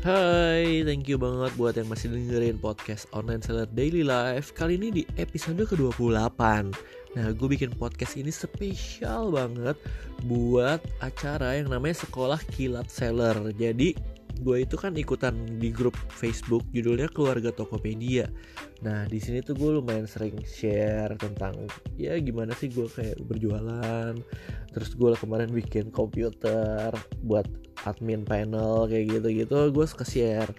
Hai, thank you banget buat yang masih dengerin podcast Online Seller Daily Life. Kali ini di episode ke-28. Nah, gue bikin podcast ini spesial banget buat acara yang namanya Sekolah Kilat Seller. Jadi, gue itu kan ikutan di grup Facebook judulnya Keluarga Tokopedia. Nah di sini tuh gue lumayan sering share tentang ya gimana sih gue kayak berjualan. Terus gue kemarin bikin komputer buat admin panel kayak gitu-gitu gue suka share.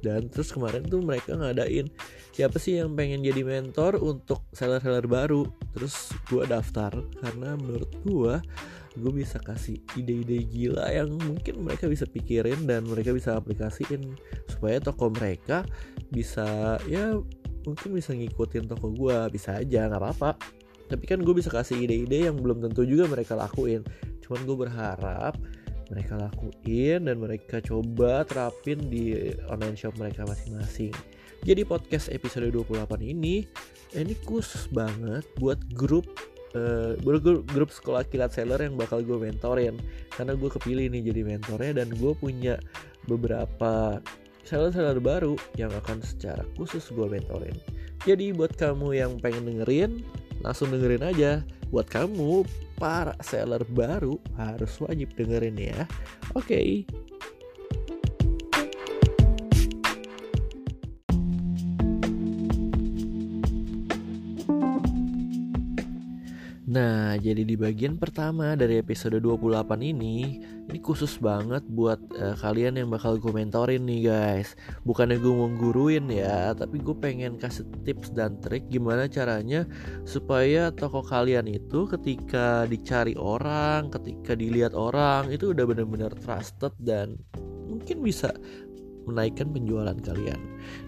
Dan terus kemarin tuh mereka ngadain siapa sih yang pengen jadi mentor untuk seller-seller baru. Terus gue daftar karena menurut gue gue bisa kasih ide-ide gila yang mungkin mereka bisa pikirin dan mereka bisa aplikasiin. Supaya toko mereka bisa ya mungkin bisa ngikutin toko gue bisa aja nggak apa-apa. Tapi kan gue bisa kasih ide-ide yang belum tentu juga mereka lakuin. Cuman gue berharap mereka lakuin dan mereka coba terapin di online shop mereka masing-masing jadi podcast episode 28 ini ini khusus banget buat grup uh, grup, grup sekolah kilat seller yang bakal gue mentorin. Karena gue kepilih nih jadi mentornya dan gue punya beberapa seller-seller baru yang akan secara khusus gue mentorin. Jadi buat kamu yang pengen dengerin langsung dengerin aja. Buat kamu para seller baru harus wajib dengerin ya. Oke. okay. Nah, jadi di bagian pertama dari episode 28 ini, ini khusus banget buat uh, kalian yang bakal gue mentorin nih guys. Bukannya gue mau guruin ya, tapi gue pengen kasih tips dan trik gimana caranya supaya toko kalian itu ketika dicari orang, ketika dilihat orang, itu udah bener-bener trusted dan mungkin bisa menaikkan penjualan kalian.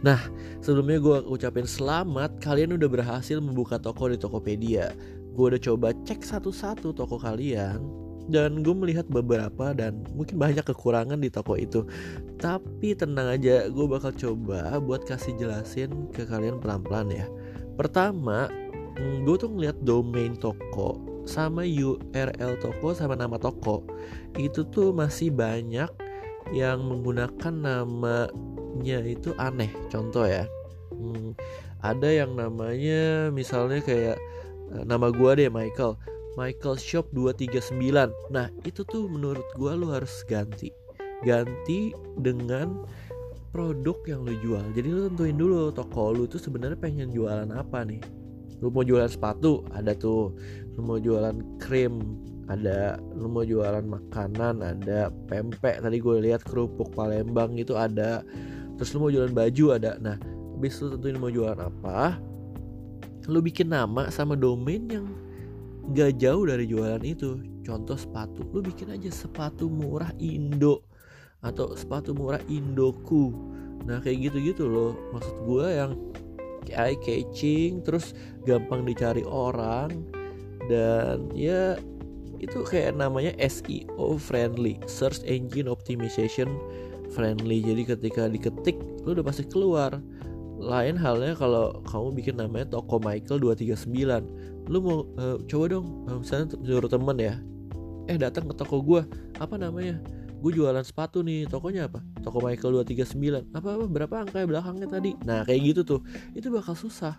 Nah, sebelumnya gue ucapin selamat kalian udah berhasil membuka toko di Tokopedia gue udah coba cek satu-satu toko kalian dan gue melihat beberapa dan mungkin banyak kekurangan di toko itu. Tapi tenang aja gue bakal coba buat kasih jelasin ke kalian pelan-pelan ya. Pertama mm, gue tuh ngeliat domain toko sama URL toko sama nama toko. Itu tuh masih banyak yang menggunakan namanya itu aneh contoh ya. Hmm, ada yang namanya misalnya kayak nama gue deh Michael. Michael Shop 239 Nah itu tuh menurut gue lo harus ganti. Ganti dengan produk yang lo jual. Jadi lo tentuin dulu toko lo tuh sebenarnya pengen jualan apa nih? Lo mau jualan sepatu ada tuh. Lo mau jualan krim ada. Lo mau jualan makanan ada. Pempek tadi gue lihat kerupuk Palembang itu ada. Terus lo mau jualan baju ada. Nah habis lo tentuin mau jualan apa lu bikin nama sama domain yang gak jauh dari jualan itu. Contoh sepatu lu bikin aja sepatu murah Indo atau sepatu murah Indoku. Nah kayak gitu-gitu loh. Maksud gue yang eye catching terus gampang dicari orang dan ya itu kayak namanya SEO friendly search engine optimization friendly. Jadi ketika diketik lu udah pasti keluar lain halnya kalau kamu bikin namanya toko Michael 239 lu mau uh, coba dong uh, misalnya nyuruh temen ya. Eh datang ke toko gue apa namanya? Gue jualan sepatu nih tokonya apa? Toko Michael 239 apa apa berapa angka belakangnya tadi? Nah kayak gitu tuh. Itu bakal susah.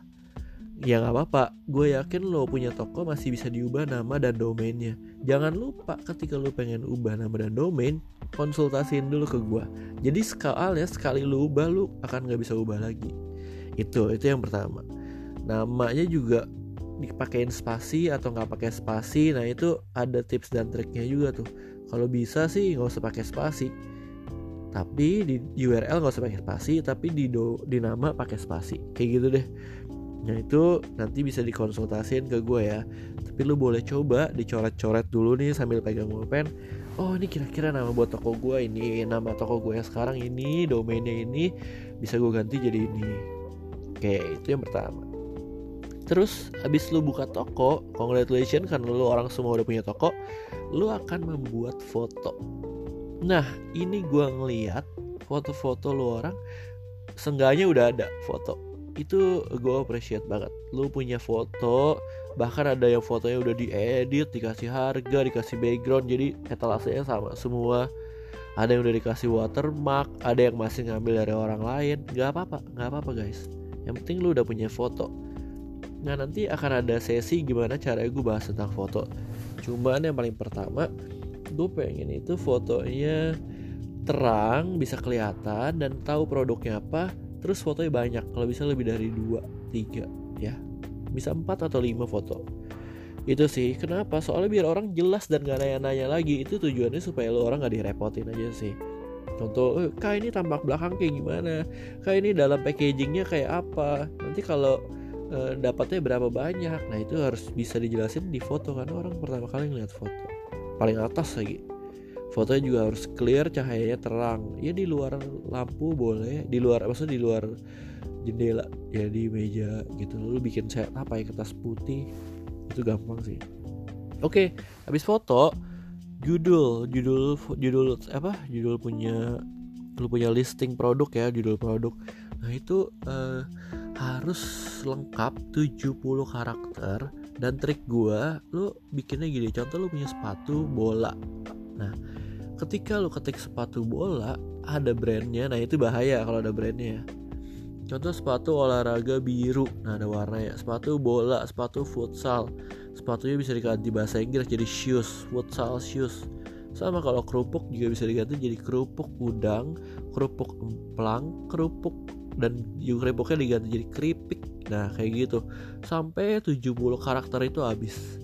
Ya nggak apa-apa. Gue yakin lo punya toko masih bisa diubah nama dan domainnya. Jangan lupa ketika lo pengen ubah nama dan domain konsultasiin dulu ke gue jadi sekali sekali lo ubah lo akan nggak bisa ubah lagi itu itu yang pertama. Namanya juga dipakein spasi atau nggak pakai spasi nah itu ada tips dan triknya juga tuh. Kalau bisa sih nggak usah pakai spasi. Tapi di URL nggak usah pakai spasi tapi di do, di nama pakai spasi. Kayak gitu deh. Nah itu nanti bisa dikonsultasiin ke gue ya. Tapi lu boleh coba dicoret-coret dulu nih sambil pegang pulpen. Oh ini kira-kira nama buat toko gue ini nama toko gue yang sekarang ini domainnya ini bisa gue ganti jadi ini Oke, itu yang pertama. Terus habis lu buka toko, congratulations karena lu orang semua udah punya toko, lu akan membuat foto. Nah, ini gua ngeliat foto-foto lu orang sengganya udah ada foto. Itu gue appreciate banget. Lu punya foto, bahkan ada yang fotonya udah diedit, dikasih harga, dikasih background, jadi etalasenya sama semua. ada yang udah dikasih watermark ada yang masih ngambil dari orang lain nggak apa-apa nggak apa-apa guys yang penting lu udah punya foto. Nah nanti akan ada sesi gimana cara gue bahas tentang foto. Cuman yang paling pertama gue pengen itu fotonya terang bisa kelihatan dan tahu produknya apa terus fotonya banyak. Kalau bisa lebih dari dua tiga ya. Bisa empat atau lima foto. Itu sih. Kenapa? Soalnya biar orang jelas dan gak nanya-nanya lagi. Itu tujuannya supaya lo orang gak direpotin aja sih contoh eh, kak ini tampak belakang kayak gimana? Kak ini dalam packagingnya kayak apa? Nanti kalau e, dapatnya berapa banyak? Nah itu harus bisa dijelasin di foto karena orang pertama kali ngeliat foto. Paling atas lagi. Fotonya juga harus clear cahayanya terang. Ya di luar lampu boleh. Di luar maksudnya di luar jendela ya di meja gitu. Lu bikin set apa ya kertas putih? Itu gampang sih. Oke habis foto judul judul judul apa? Judul punya lu punya listing produk ya judul produk. Nah itu uh, harus lengkap 70 karakter. Dan trik gua lu bikinnya gini contoh lu punya sepatu bola. Nah ketika lu ketik sepatu bola ada brandnya. Nah itu bahaya kalau ada brandnya ya. Contoh sepatu olahraga biru, nah ada warna ya. Sepatu bola, sepatu futsal. Sepatunya bisa diganti bahasa Inggris jadi shoes, futsal shoes. Sama kalau kerupuk juga bisa diganti jadi kerupuk udang, kerupuk emplang, kerupuk dan juga kerupuknya diganti jadi keripik. Nah, kayak gitu. Sampai 70 karakter itu habis.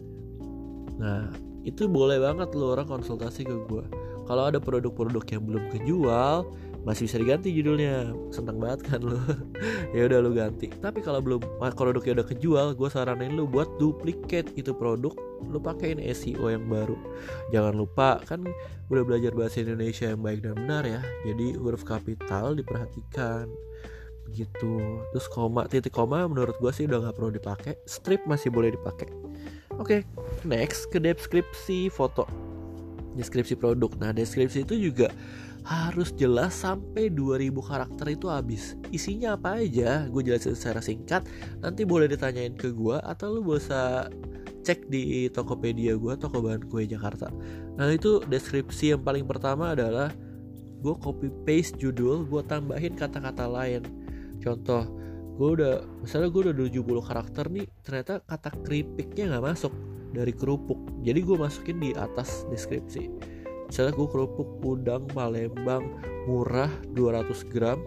Nah, itu boleh banget lo orang konsultasi ke gue. Kalau ada produk-produk yang belum kejual, masih bisa diganti judulnya. Senang banget kan lo ya udah lo ganti. Tapi kalau belum produknya udah kejual gue saranin lo buat duplicate itu produk lo pakein SEO yang baru. Jangan lupa kan udah belajar bahasa Indonesia yang baik dan benar ya. Jadi huruf kapital diperhatikan. Gitu. Terus koma titik koma menurut gue sih udah nggak perlu dipakai. Strip masih boleh dipakai. Oke okay, next ke deskripsi foto. Deskripsi produk. Nah deskripsi itu juga harus jelas sampai 2000 karakter itu habis. Isinya apa aja? Gue jelasin secara singkat. Nanti boleh ditanyain ke gue atau lu bisa cek di Tokopedia gue toko bahan kue Jakarta. Nah itu deskripsi yang paling pertama adalah gue copy paste judul gue tambahin kata-kata lain. Contoh gue udah misalnya gue udah 70 karakter nih ternyata kata keripiknya nggak masuk dari kerupuk. Jadi gue masukin di atas deskripsi misalnya gue kerupuk udang Palembang murah 200 gram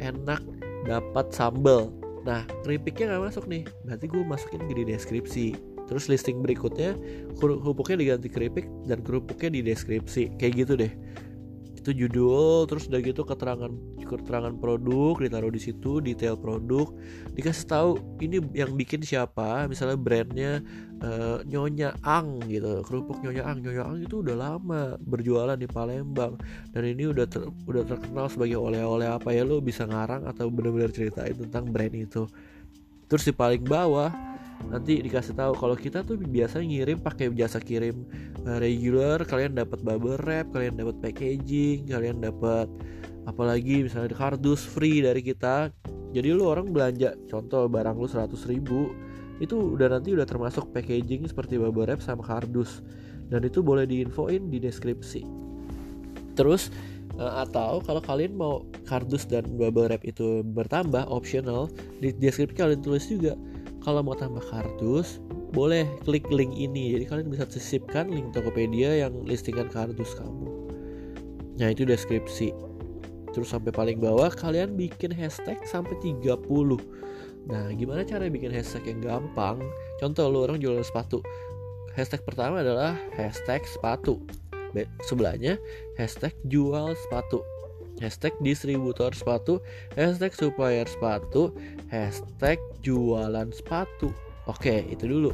enak dapat sambal nah keripiknya nggak masuk nih. Berarti gue masukin di deskripsi. Terus listing berikutnya kerupuknya diganti keripik dan kerupuknya di deskripsi kayak gitu deh. Itu judul terus udah gitu keterangan keterangan produk ditaruh di situ detail produk dikasih tahu ini yang bikin siapa misalnya brandnya uh, Nyonya Ang gitu kerupuk Nyonya Ang. Nyonya Ang itu udah lama berjualan di Palembang dan ini udah ter, udah terkenal sebagai oleh-oleh apa ya lo bisa ngarang atau benar-benar ceritain tentang brand itu. Terus di paling bawah nanti dikasih tahu. Kalau kita tuh biasa ngirim pakai jasa kirim uh, regular kalian dapat bubble wrap kalian dapat packaging kalian dapat apalagi misalnya kardus free dari kita. Jadi lu orang belanja contoh barang lu 100 ribu itu udah nanti udah termasuk packaging seperti bubble wrap sama kardus. Dan itu boleh diinfoin di deskripsi. Terus uh, atau kalau kalian mau kardus dan bubble wrap itu bertambah optional di deskripsi kalian tulis juga kalau mau tambah kardus boleh klik link ini. Jadi kalian bisa sisipkan link Tokopedia yang listingan kardus kamu. Nah itu deskripsi. Terus sampai paling bawah kalian bikin hashtag sampai 30 nah gimana cara bikin hashtag yang gampang? Contoh lu orang jualan sepatu. Hashtag pertama adalah hashtag sepatu. Sebelahnya hashtag jual sepatu hashtag distributor sepatu, hashtag supplier sepatu, hashtag jualan sepatu. Oke, itu dulu.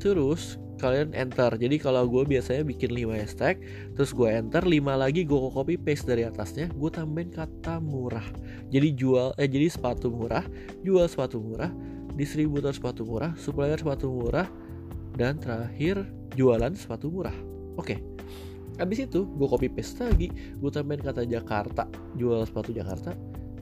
Terus kalian enter. Jadi kalau gue biasanya bikin 5 hashtag, terus gue enter 5 lagi gue copy paste dari atasnya, gue tambahin kata murah. Jadi jual eh jadi sepatu murah, jual sepatu murah, distributor sepatu murah, supplier sepatu murah, dan terakhir jualan sepatu murah. Oke. Habis itu gue copy paste lagi, gue tambahin kata Jakarta, jual sepatu Jakarta,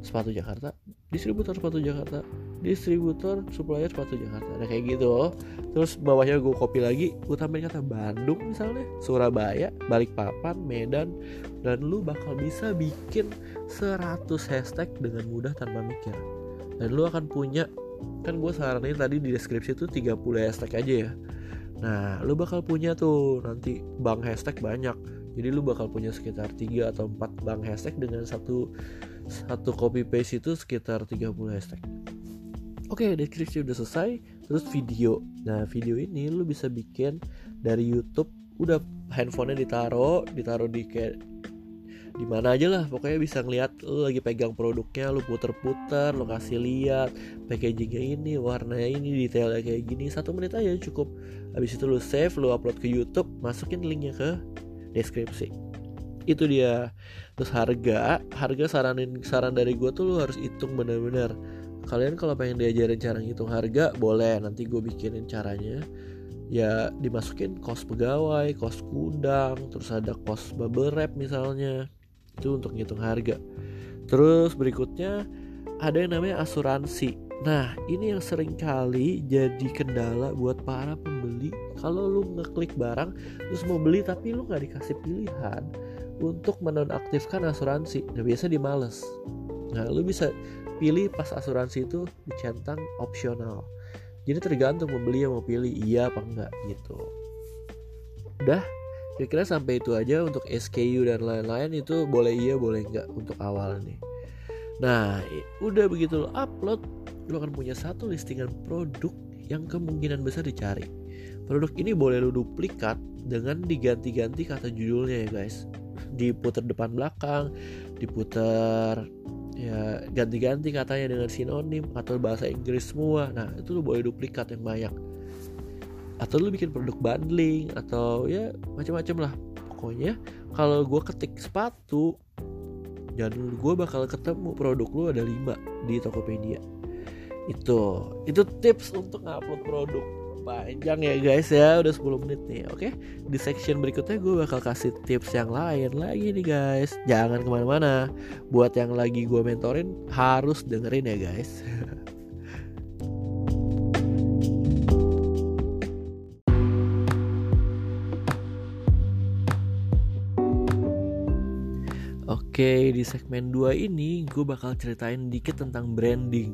sepatu Jakarta distributor sepatu Jakarta distributor supplier sepatu Jakarta. Nah kayak gitu. Terus bawahnya gue copy lagi gue tambahin kata Bandung misalnya Surabaya Balikpapan Medan dan lu bakal bisa bikin 100 hashtag dengan mudah tanpa mikir. Dan lu akan punya kan gue saranin tadi di deskripsi tuh 30 hashtag aja ya nah lu bakal punya tuh nanti bank hashtag banyak jadi lu bakal punya sekitar 3 atau 4 bank hashtag dengan satu satu copy paste itu sekitar 30 hashtag Oke, okay, deskripsi udah selesai. Terus video. Nah, video ini lu bisa bikin dari YouTube. Udah handphonenya ditaro, ditaro di kayak di mana aja lah pokoknya bisa ngeliat lu lagi pegang produknya lu puter-puter lu kasih lihat packagingnya ini warnanya ini detailnya kayak gini satu menit aja cukup habis itu lu save lu upload ke YouTube masukin linknya ke deskripsi. Itu dia. Terus harga harga saranin saran dari gue tuh lu harus hitung bener-bener. Kalian kalau pengen diajarin cara ngitung harga boleh. Nanti gue bikinin caranya. Ya dimasukin kos pegawai kos gudang terus ada kos bubble wrap misalnya. Itu untuk ngitung harga. Terus berikutnya ada yang namanya asuransi nah ini yang sering kali jadi kendala buat para pembeli. Kalau lu ngeklik barang terus mau beli tapi lu nggak dikasih pilihan untuk menonaktifkan asuransi nah biasa dimales. Nah lu bisa pilih pas asuransi itu dicentang opsional. Jadi tergantung pembeli yang mau pilih iya apa enggak gitu. Udah kira-kira sampai itu aja untuk SKU dan lain-lain itu boleh iya boleh enggak untuk awal nih. Nah udah begitu lo upload lo akan punya satu listingan produk yang kemungkinan besar dicari. Produk ini boleh lo duplikat dengan diganti-ganti kata judulnya ya guys. Diputar depan belakang diputar ya ganti-ganti katanya dengan sinonim atau bahasa Inggris semua. Nah itu lo boleh duplikat yang banyak. Atau lo bikin produk bundling atau ya macam-macam lah. Pokoknya kalau gue ketik sepatu dan gue bakal ketemu produk lo ada 5 di Tokopedia itu itu tips untuk ngupload produk panjang ya guys ya. Udah 10 menit nih oke? Di section berikutnya gue bakal kasih tips yang lain lagi nih guys. Jangan ke mana-mana. Buat yang lagi gue mentorin harus dengerin ya guys Oke, di segmen 2 ini gue bakal ceritain dikit tentang branding.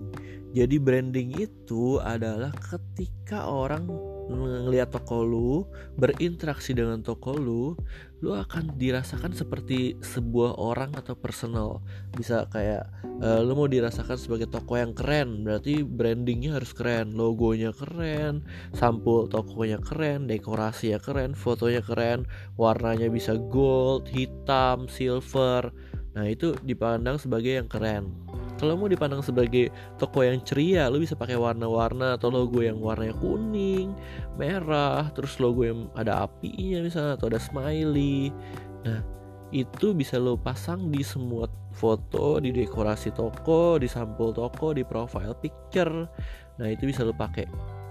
Jadi branding itu adalah ketika orang ngelihat toko lu, berinteraksi dengan toko lu, lu akan dirasakan seperti sebuah orang atau personal. Bisa kayak uh, lu mau dirasakan sebagai toko yang keren, berarti brandingnya harus keren, logonya keren, sampul tokonya keren, dekorasinya keren, fotonya keren, warnanya bisa gold, hitam, silver Nah itu dipandang sebagai yang keren. Kalau mau dipandang sebagai toko yang ceria, lo bisa pakai warna-warna atau logo yang warnanya kuning, merah, terus logo yang ada apinya misalnya atau ada smiley. Nah itu bisa lo pasang di semua foto, di dekorasi toko, di sampul toko, di profile picture. Nah itu bisa lo pakai.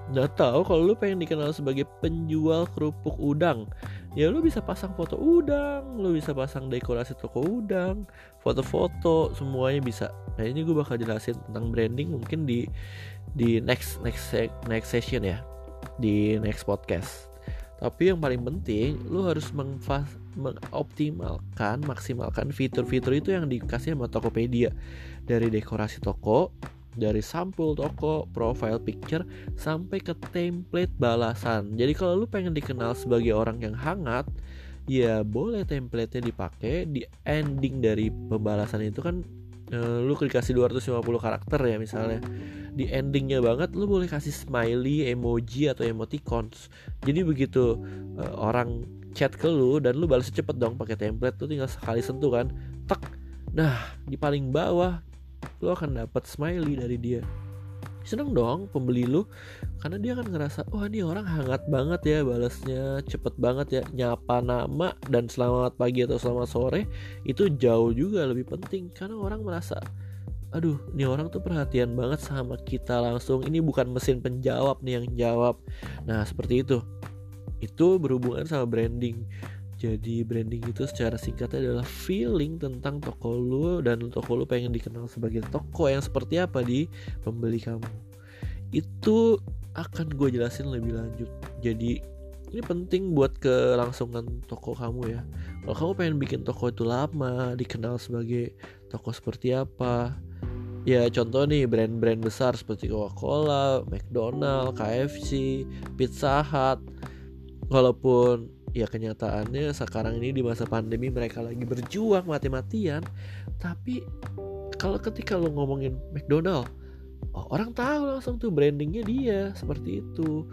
Nah tahu kalau lo pengen dikenal sebagai penjual kerupuk udang, ya lu bisa pasang foto udang lu bisa pasang dekorasi toko udang foto-foto semuanya bisa. Nah ini gue bakal jelasin tentang branding mungkin di di next next next session ya di next podcast. Tapi yang paling penting lu harus mengoptimalkan maksimalkan fitur-fitur itu yang dikasih sama Tokopedia. Dari dekorasi toko dari sampul toko, profile picture sampai ke template balasan. Jadi kalau lu pengen dikenal sebagai orang yang hangat, ya boleh template-nya dipakai di ending dari pembalasan itu kan uh, lu dikasih 250 karakter ya misalnya. Di endingnya banget lu boleh kasih smiley, emoji atau emoticons. Jadi begitu uh, orang chat ke lu dan lu balas cepet dong pakai template tuh tinggal sekali sentuh kan. Tek. Nah, di paling bawah lu akan dapat smiley dari dia. Seneng dong pembeli lu karena dia akan ngerasa wah oh, ini orang hangat banget ya balasnya cepet banget ya nyapa nama dan selamat pagi atau selamat sore. Itu jauh juga lebih penting karena orang merasa aduh ini orang tuh perhatian banget sama kita langsung. Ini bukan mesin penjawab nih yang jawab. Nah seperti itu. Itu berhubungan sama branding jadi branding itu secara singkatnya adalah feeling tentang toko lu dan toko lu pengen dikenal sebagai toko yang seperti apa di pembeli kamu. Itu akan gue jelasin lebih lanjut. Jadi ini penting buat kelangsungan toko kamu ya. Kalau kamu pengen bikin toko itu lama, dikenal sebagai toko seperti apa, ya contoh nih brand-brand besar seperti Coca-Cola, McDonald, KFC, Pizza Hut. Walaupun ya kenyataannya sekarang ini di masa pandemi mereka lagi berjuang mati-matian. Tapi kalau ketika lo ngomongin McDonald oh, orang tahu langsung tuh brandingnya dia seperti itu.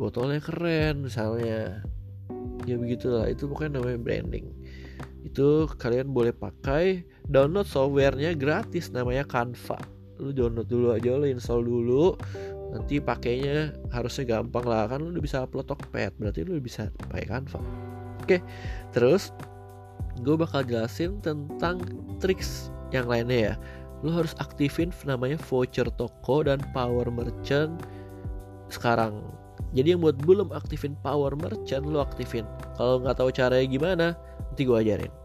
Botolnya keren misalnya. Ya begitulah. Itu pokoknya namanya branding. Itu kalian boleh pakai download softwarenya gratis namanya Canva. Lu download dulu aja lo install dulu nanti pakainya harusnya gampang lah kan lu udah bisa upload Tokped berarti lu bisa pakai Canva. Oke terus gue bakal jelasin tentang triks yang lainnya ya. Lu harus aktifin namanya voucher toko dan power merchant sekarang. Jadi yang buat belum aktifin power merchant lu aktifin. Kalau nggak tahu caranya gimana nanti gue ajarin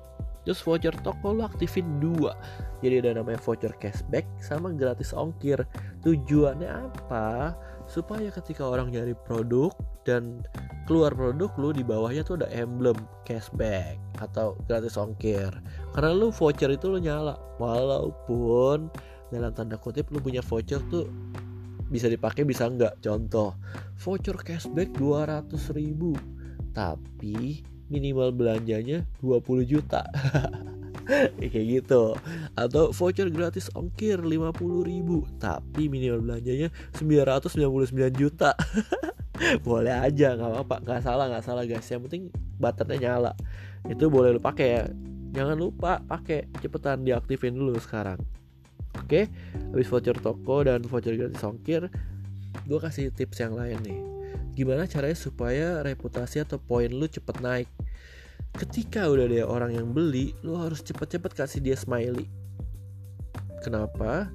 terus voucher toko lu aktifin dua. Jadi ada namanya voucher cashback sama gratis ongkir. Tujuannya apa? Supaya ketika orang nyari produk dan keluar produk lu di bawahnya tuh ada emblem cashback atau gratis ongkir. Karena lu voucher itu lu nyala. Walaupun dalam tanda kutip lu punya voucher tuh bisa dipakai bisa enggak contoh voucher cashback 200 ribu. Tapi minimal belanjanya 20 juta. Kayak gitu. Atau voucher gratis ongkir 50 ribu. Tapi minimal belanjanya 999 juta. Boleh aja nggak apa-apa. Nggak salah nggak salah guys. Yang penting buttonnya nyala. Itu boleh lu pakai ya. Jangan lupa pakai. Cepetan diaktifin dulu sekarang. Oke? Habis voucher toko dan voucher gratis ongkir gue kasih tips yang lain nih gimana caranya supaya reputasi atau poin lu cepet naik ketika udah ada orang yang beli lu harus cepet-cepet kasih dia smiley kenapa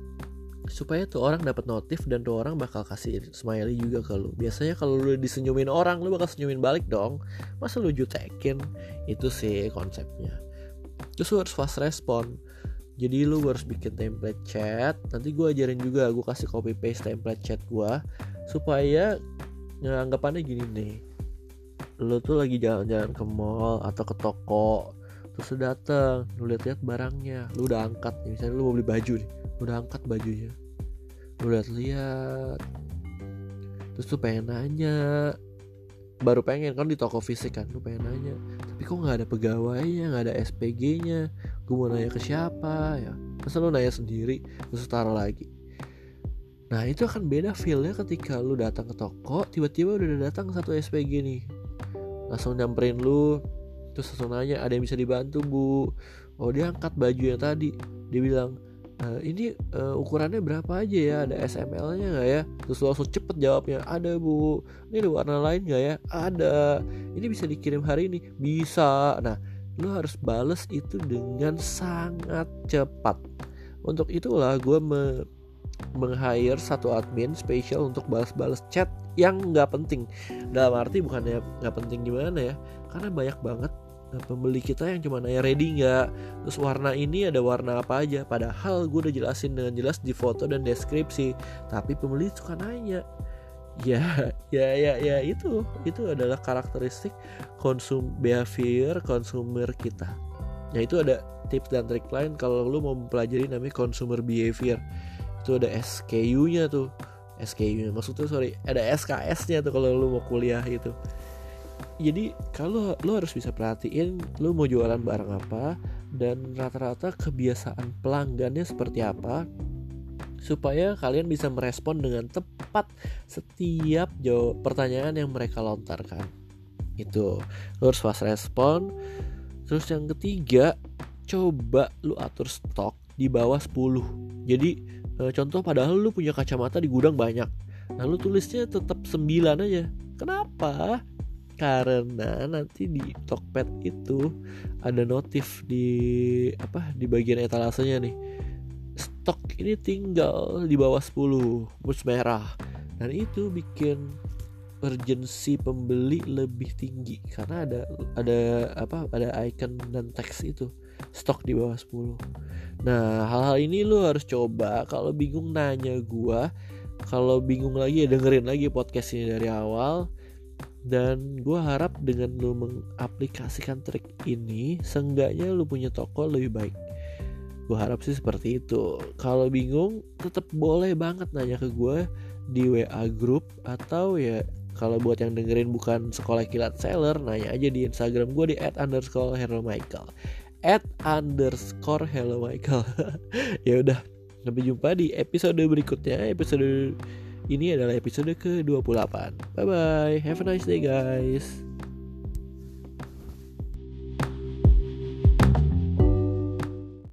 supaya tuh orang dapat notif dan tuh orang bakal kasih smiley juga ke lu. Biasanya kalau lu disenyumin orang, lu bakal senyumin balik dong. Masa lu jutekin? Itu sih konsepnya. Terus lu harus fast respon. Jadi lu harus bikin template chat. Nanti gue ajarin juga, gue kasih copy paste template chat gue supaya anggapannya gini nih. Lu tuh lagi jalan-jalan ke mall atau ke toko terus lu dateng lu lihat-lihat barangnya. Lu udah angkat nih misalnya lu mau beli baju nih lu udah angkat bajunya. Lu lihat-lihat terus tuh pengen nanya. Baru pengen kan di toko fisik kan lu pengen nanya. Tapi kok nggak ada pegawainya nggak ada SPG nya gue mau nanya ke siapa ya. Masa lu nanya sendiri terus taruh lagi Nah itu akan beda feelnya ketika lu datang ke toko Tiba-tiba udah datang satu SPG nih. Langsung nyamperin lu Terus langsung nanya ada yang bisa dibantu bu? Oh dia angkat baju yang tadi. Dia bilang e, ini uh, ukurannya berapa aja ya? Ada SML nya nggak ya? Terus lu langsung cepet jawabnya ada bu. Ini ada warna lain nggak ya? Ada. Ini bisa dikirim hari ini. Bisa. Nah lu harus bales itu dengan sangat cepat. Untuk itulah gue meng-hire satu admin spesial untuk balas-balas chat yang nggak penting. Dalam arti bukannya nggak penting gimana ya karena banyak banget eh, pembeli kita yang cuma nanya ready nggak? Terus warna ini ada warna apa aja? Padahal gue udah jelasin dengan jelas di foto dan deskripsi tapi pembeli suka nanya. Ya ya ya ya itu itu adalah karakteristik konsum behavior consumer kita. Nah itu ada tips dan trik lain kalau lu mau mempelajari namanya consumer behavior itu ada SKU-nya tuh. SKU-nya maksudnya sorry ada SKS-nya tuh kalau lu mau kuliah itu jadi kalau lu harus bisa perhatiin lu mau jualan barang apa dan rata-rata kebiasaan pelanggannya seperti apa supaya kalian bisa merespon dengan tepat setiap jawab pertanyaan yang mereka lontarkan. Itu lu harus fast respon. Terus yang ketiga coba lu atur stok di bawah 10 jadi e, contoh padahal lu punya kacamata di gudang banyak. Nah lu tulisnya tetap 9 aja. Kenapa? Karena nanti di Tokped itu ada notif di apa di bagian etalasenya nih. Stok ini tinggal di bawah 10 mus merah. Dan itu bikin urgensi pembeli lebih tinggi. Karena ada ada apa ada icon dan teks itu stok di bawah 10 nah hal-hal ini lu harus coba. Kalau bingung nanya gua. Kalau bingung lagi ya dengerin lagi podcast ini dari awal. Dan gue harap dengan lu mengaplikasikan trik ini seenggaknya lu punya toko lebih baik. Gue harap sih seperti itu. Kalau bingung tetap boleh banget nanya ke gue di WA group atau ya kalau buat yang dengerin bukan sekolah kilat seller nanya aja di Instagram gue di at underscore hello Michael at underscore hello Michael. Ya udah sampai jumpa di episode berikutnya. Episode ini adalah episode ke 28 bye bye have a nice day guys